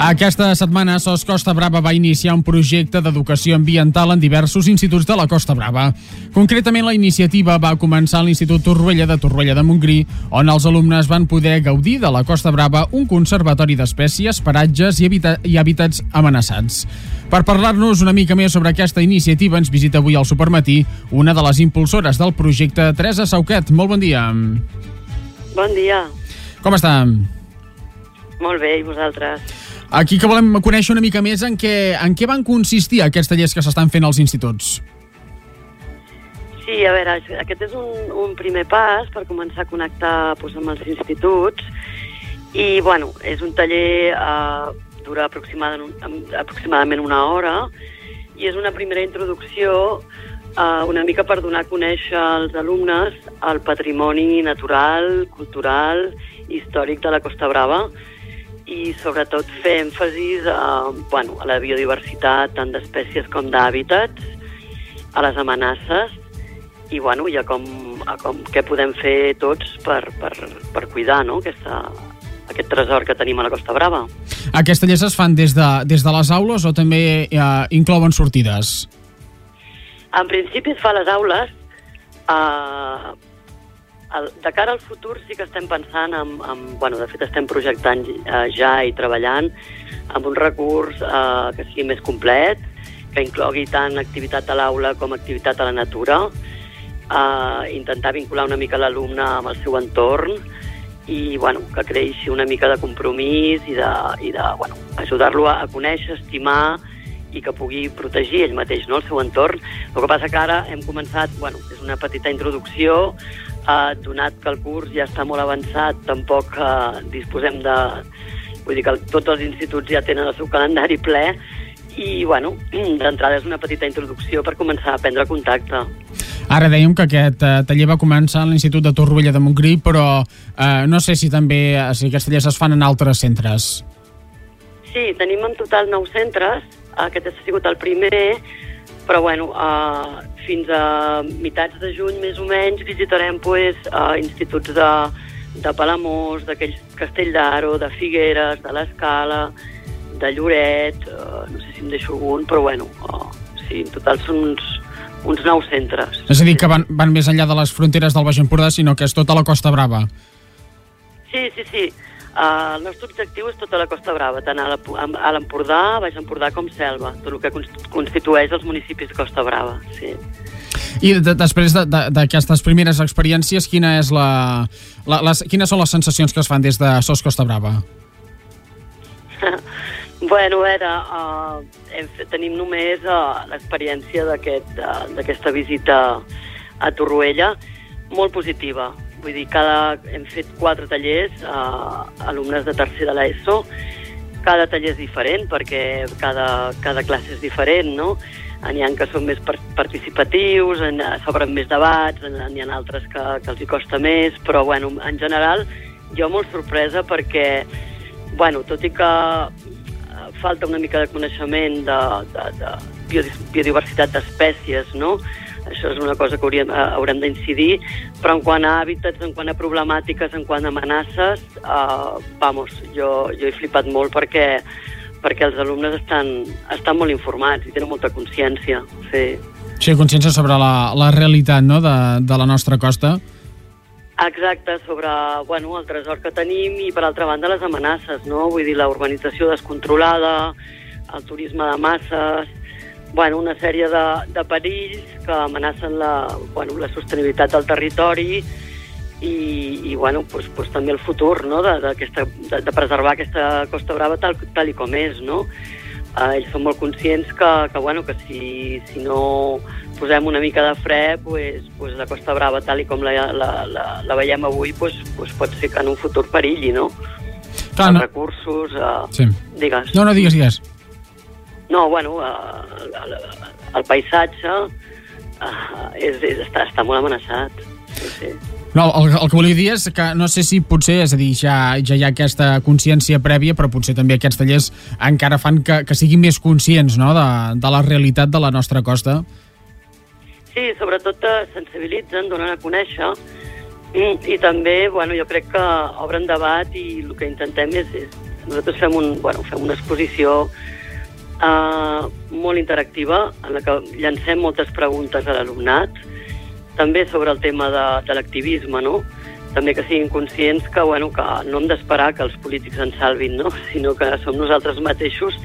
Aquesta setmana SOS Costa Brava va iniciar un projecte d'educació ambiental en diversos instituts de la Costa Brava. Concretament, la iniciativa va començar a l'Institut Torroella de Torroella de Montgrí, on els alumnes van poder gaudir de la Costa Brava un conservatori d'espècies, paratges i, habita i hàbitats amenaçats. Per parlar-nos una mica més sobre aquesta iniciativa, ens visita avui al Supermatí una de les impulsores del projecte, Teresa Sauquet. Molt bon dia. Bon dia. Com està? Molt bé, i vosaltres? Aquí que volem conèixer una mica més en què, en què van consistir aquests tallers que s'estan fent als instituts. Sí, a veure, aquest és un, un primer pas per començar a connectar doncs, amb els instituts i, bueno, és un taller, eh, dura aproximadament, aproximadament una hora i és una primera introducció eh, una mica per donar a conèixer als alumnes el patrimoni natural, cultural i històric de la Costa Brava, i sobretot fer èmfasis a, bueno, a la biodiversitat tant d'espècies com d'hàbitats, a les amenaces i, bueno, i a com, a com què podem fer tots per, per, per cuidar no? Aquesta, aquest tresor que tenim a la Costa Brava. Aquestes tallers es fan des de, des de les aules o també eh, inclouen sortides? En principi es fa a les aules, eh, el, de cara al futur sí que estem pensant en, en bueno, de fet estem projectant eh, ja i treballant amb un recurs eh, que sigui més complet, que inclogui tant activitat a l'aula com activitat a la natura, eh, intentar vincular una mica l'alumne amb el seu entorn i bueno, que creixi una mica de compromís i de, i de bueno, ajudar-lo a, a conèixer, estimar i que pugui protegir ell mateix no, el seu entorn. El que passa que ara hem començat, bueno, és una petita introducció, eh, donat que el curs ja està molt avançat, tampoc eh, disposem de... Vull dir que tots els instituts ja tenen el seu calendari ple i, bueno, d'entrada és una petita introducció per començar a prendre contacte. Ara dèiem que aquest eh, taller va començar a l'Institut de Torroella de Montgrí, però eh, no sé si també eh, si aquests tallers es fan en altres centres. Sí, tenim en total nou centres. Aquest ha sigut el primer, però bueno, uh, fins a mitats de juny més o menys visitarem pues, uh, instituts de, de Palamós, d'aquells Castell d'Aro, de Figueres, de l'Escala, de Lloret, uh, no sé si em deixo algun, però bueno, uh, sí, en total són uns, uns nou centres. És a dir, que van, van més enllà de les fronteres del Baix Empordà, sinó que és tota la Costa Brava. Sí, sí, sí. Uh, el nostre objectiu és tota la Costa Brava, tant a l'Empordà, Baix Empordà com Selva, tot el que constitueix els municipis de Costa Brava, sí. I de, després d'aquestes de, de, primeres experiències, quina és la, la, les, quines són les sensacions que es fan des de SOS Costa Brava? bueno, era, uh, hem fet, tenim només uh, l'experiència d'aquesta aquest, uh, visita a Torroella, molt positiva Vull dir, cada, hem fet quatre tallers a alumnes de tercer de l'ESO. Cada taller és diferent perquè cada, cada classe és diferent, no? N'hi ha que són més participatius, s'obren més debats, n'hi ha altres que, que els hi costa més, però bueno, en general jo molt sorpresa perquè, bueno, tot i que falta una mica de coneixement de, de, de biodiversitat d'espècies, no? Això és una cosa que hauríem, eh, haurem d'incidir, però en quant a hàbitats, en quant a problemàtiques, en quant a amenaces, eh, vamos, jo, jo he flipat molt perquè, perquè els alumnes estan, estan molt informats i tenen molta consciència. Sí, sí consciència sobre la, la realitat no? de, de la nostra costa. Exacte, sobre bueno, el tresor que tenim i, per altra banda, les amenaces, no? Vull dir, la urbanització descontrolada, el turisme de masses, bueno, una sèrie de, de perills que amenacen la, bueno, la sostenibilitat del territori i, i bueno, pues, pues també el futur no? de, de, de, de preservar aquesta Costa Brava tal, tal i com és. No? Eh, ells són molt conscients que, que, bueno, que si, si no posem una mica de fre, pues, pues la Costa Brava tal i com la, la, la, la veiem avui pues, pues pot ser que en un futur perilli, no? Clar, no. recursos... Eh, sí. Digues. No, no, digues, digues. No, bueno, el, el, el paisatge uh, és, és, està, està molt amenaçat. Sí, sí. No, el, el que volia dir és que no sé si potser, és a dir, ja, ja hi ha aquesta consciència prèvia, però potser també aquests tallers encara fan que, que siguin més conscients no? de, de la realitat de la nostra costa. Sí, sobretot sensibilitzen, donen a conèixer i, i també, bueno, jo crec que obren debat i el que intentem és, és Nosaltres fem, un, bueno, fem una exposició eh, molt interactiva en la que llancem moltes preguntes a l'alumnat, també sobre el tema de, de l'activisme, no? també que siguin conscients que, bueno, que no hem d'esperar que els polítics ens salvin, no? sinó que som nosaltres mateixos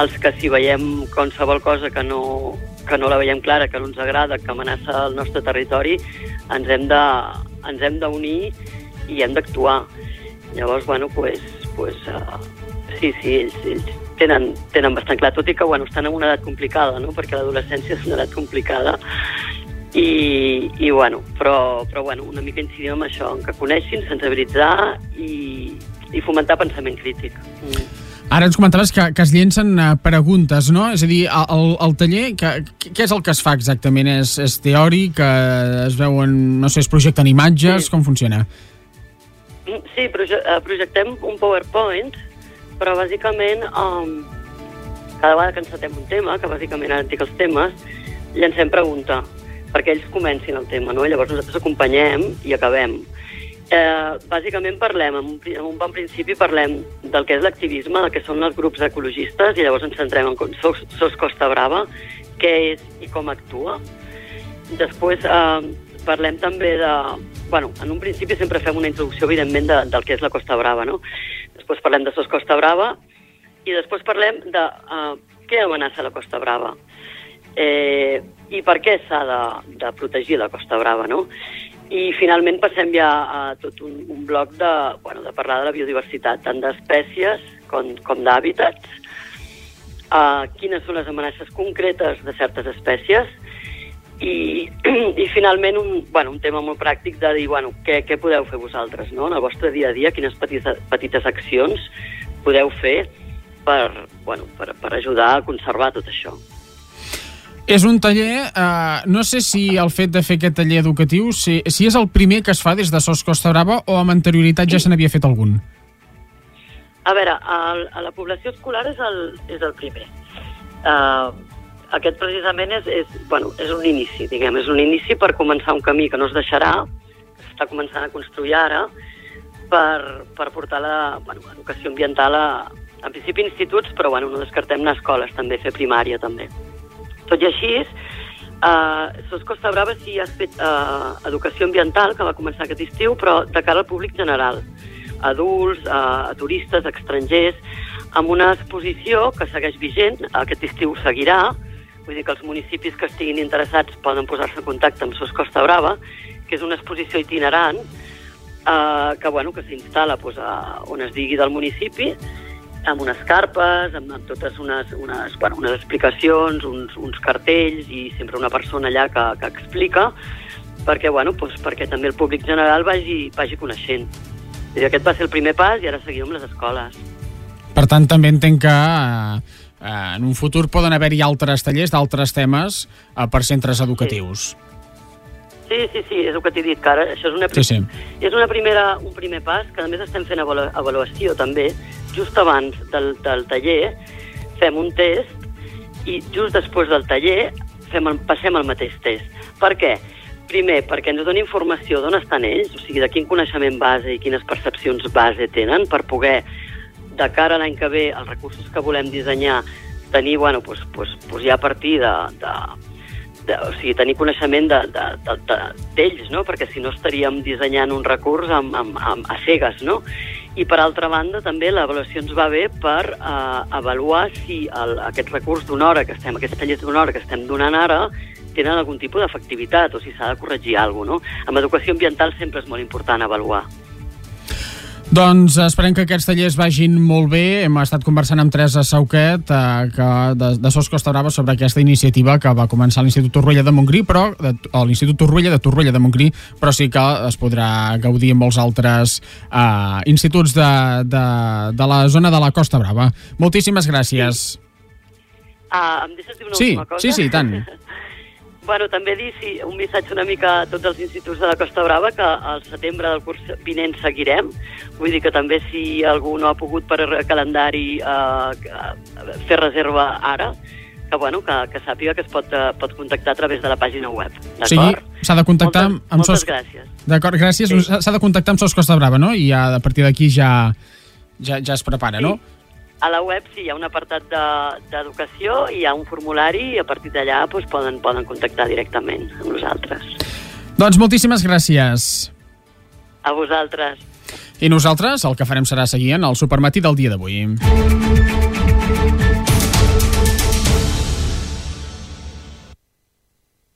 els que si veiem qualsevol cosa que no, que no la veiem clara, que no ens agrada, que amenaça el nostre territori, ens hem de, ens hem d'unir i hem d'actuar. Llavors, bueno, pues, pues, uh, sí, sí, ells, ells tenen, tenen bastant clar, tot i que bueno, estan en una edat complicada, no? perquè l'adolescència és una edat complicada, i, i bueno, però, però bueno, una mica incidim en això, en que coneixin, sensibilitzar i, i fomentar pensament crític. Mm. Ara ens comentaves que, que es llencen uh, preguntes, no? És a dir, el, el taller, que, què és el que es fa exactament? És, és teòric? Es veuen, no sé, es projecten imatges? Sí. Com funciona? Mm, sí, proje eh, projectem un PowerPoint, però bàsicament um, cada vegada que encetem un tema, que bàsicament ara dic els temes, llancem pregunta perquè ells comencin el tema, no? Llavors nosaltres acompanyem i acabem. Eh, bàsicament parlem, en un, en un bon principi parlem del que és l'activisme, del que són els grups ecologistes, i llavors ens centrem en SOS Costa Brava, què és i com actua. Després eh, parlem també de... Bueno, en un principi sempre fem una introducció, evidentment, de, del que és la Costa Brava, no? Després parlem de SOS Costa Brava i després parlem de uh, què amenaça la Costa Brava eh, i per què s'ha de, de protegir la Costa Brava, no? I finalment passem ja a tot un, un bloc de, bueno, de parlar de la biodiversitat, tant d'espècies com, com d'hàbitats, uh, quines són les amenaces concretes de certes espècies i, i finalment un, bueno, un tema molt pràctic de dir bueno, què, què podeu fer vosaltres no? en el vostre dia a dia, quines petites, petites accions podeu fer per, bueno, per, per ajudar a conservar tot això. És un taller, eh, no sé si el fet de fer aquest taller educatiu, si, si és el primer que es fa des de SOS Costa Brava o amb anterioritat ja se n'havia fet algun? A veure, a, a la població escolar és el, és el primer. Uh, aquest precisament és, és, bueno, és un inici, diguem, és un inici per començar un camí que no es deixarà, que s'està començant a construir ara, per, per portar la bueno, educació ambiental a, en principi instituts, però bueno, no descartem anar a escoles també, fer primària també. Tot i així, eh, SOS Costa Brava sí has fet eh, educació ambiental, que va començar aquest estiu, però de cara al públic general, adults, eh, turistes, estrangers, amb una exposició que segueix vigent, aquest estiu seguirà, vull dir que els municipis que estiguin interessats poden posar-se en contacte amb SOS Costa Brava, que és una exposició itinerant, eh, que, bueno, que s'instal·la pues, a, on es digui del municipi, amb unes carpes, amb, amb totes unes, unes, bueno, unes explicacions, uns, uns cartells i sempre una persona allà que, que explica, perquè, bueno, doncs perquè també el públic general vagi, vagi coneixent. I aquest va ser el primer pas i ara seguim amb les escoles. Per tant, també entenc que eh en un futur poden haver-hi altres tallers d'altres temes eh, per centres educatius. Sí. sí, sí, és el que t'he dit, que ara això és una, sí, sí. és una primera, un primer pas, que a més estem fent avalu avaluació també, just abans del, del taller fem un test i just després del taller fem el, passem el mateix test. Per què? Primer, perquè ens dona informació d'on estan ells, o sigui, de quin coneixement base i quines percepcions base tenen per poder, de cara a l'any que ve, els recursos que volem dissenyar, tenir, bueno, doncs, doncs, doncs ja a partir de, de, de, o sigui, tenir coneixement d'ells, de, de, de, de, no? perquè si no estaríem dissenyant un recurs amb, amb, amb, a cegues, no? i per altra banda també l'avaluació ens va bé per eh, avaluar si el, aquest recurs d'una hora que estem, aquesta llet d'una hora que estem donant ara tenen algun tipus d'efectivitat o si s'ha de corregir alguna cosa. No? Amb educació ambiental sempre és molt important avaluar. Doncs esperem que aquests tallers vagin molt bé. Hem estat conversant amb Teresa Sauquet eh, que de, de Sos Costa Brava sobre aquesta iniciativa que va començar l'Institut Torroella de Montgrí, però de, a l'Institut Torroella de Torroella de Montgrí, però sí que es podrà gaudir en molts altres eh, instituts de, de, de la zona de la Costa Brava. Moltíssimes gràcies. Sí. Uh, em deixes dir una sí, última cosa? Sí, sí, tant. Bueno, també dir sí, un missatge una mica a tots els instituts de la Costa Brava que al setembre del curs vinent seguirem. Vull dir que també si algú no ha pogut per calendari eh, fer reserva ara, que, bueno, que, que sàpiga que es pot, uh, pot contactar a través de la pàgina web. O sigui, s'ha de contactar moltes, amb moltes Sos... gràcies. D'acord, gràcies. S'ha sí. de contactar amb Sos Costa Brava, no? I ja, a partir d'aquí ja ja, ja es prepara, Sí. no? A la web sí, hi ha un apartat de- d'educació, hi ha un formulari i a partir d'allà doncs, poden, poden contactar directament amb nosaltres. Doncs moltíssimes gràcies. A vosaltres. I nosaltres el que farem serà seguir en el supermatí del dia d'avui.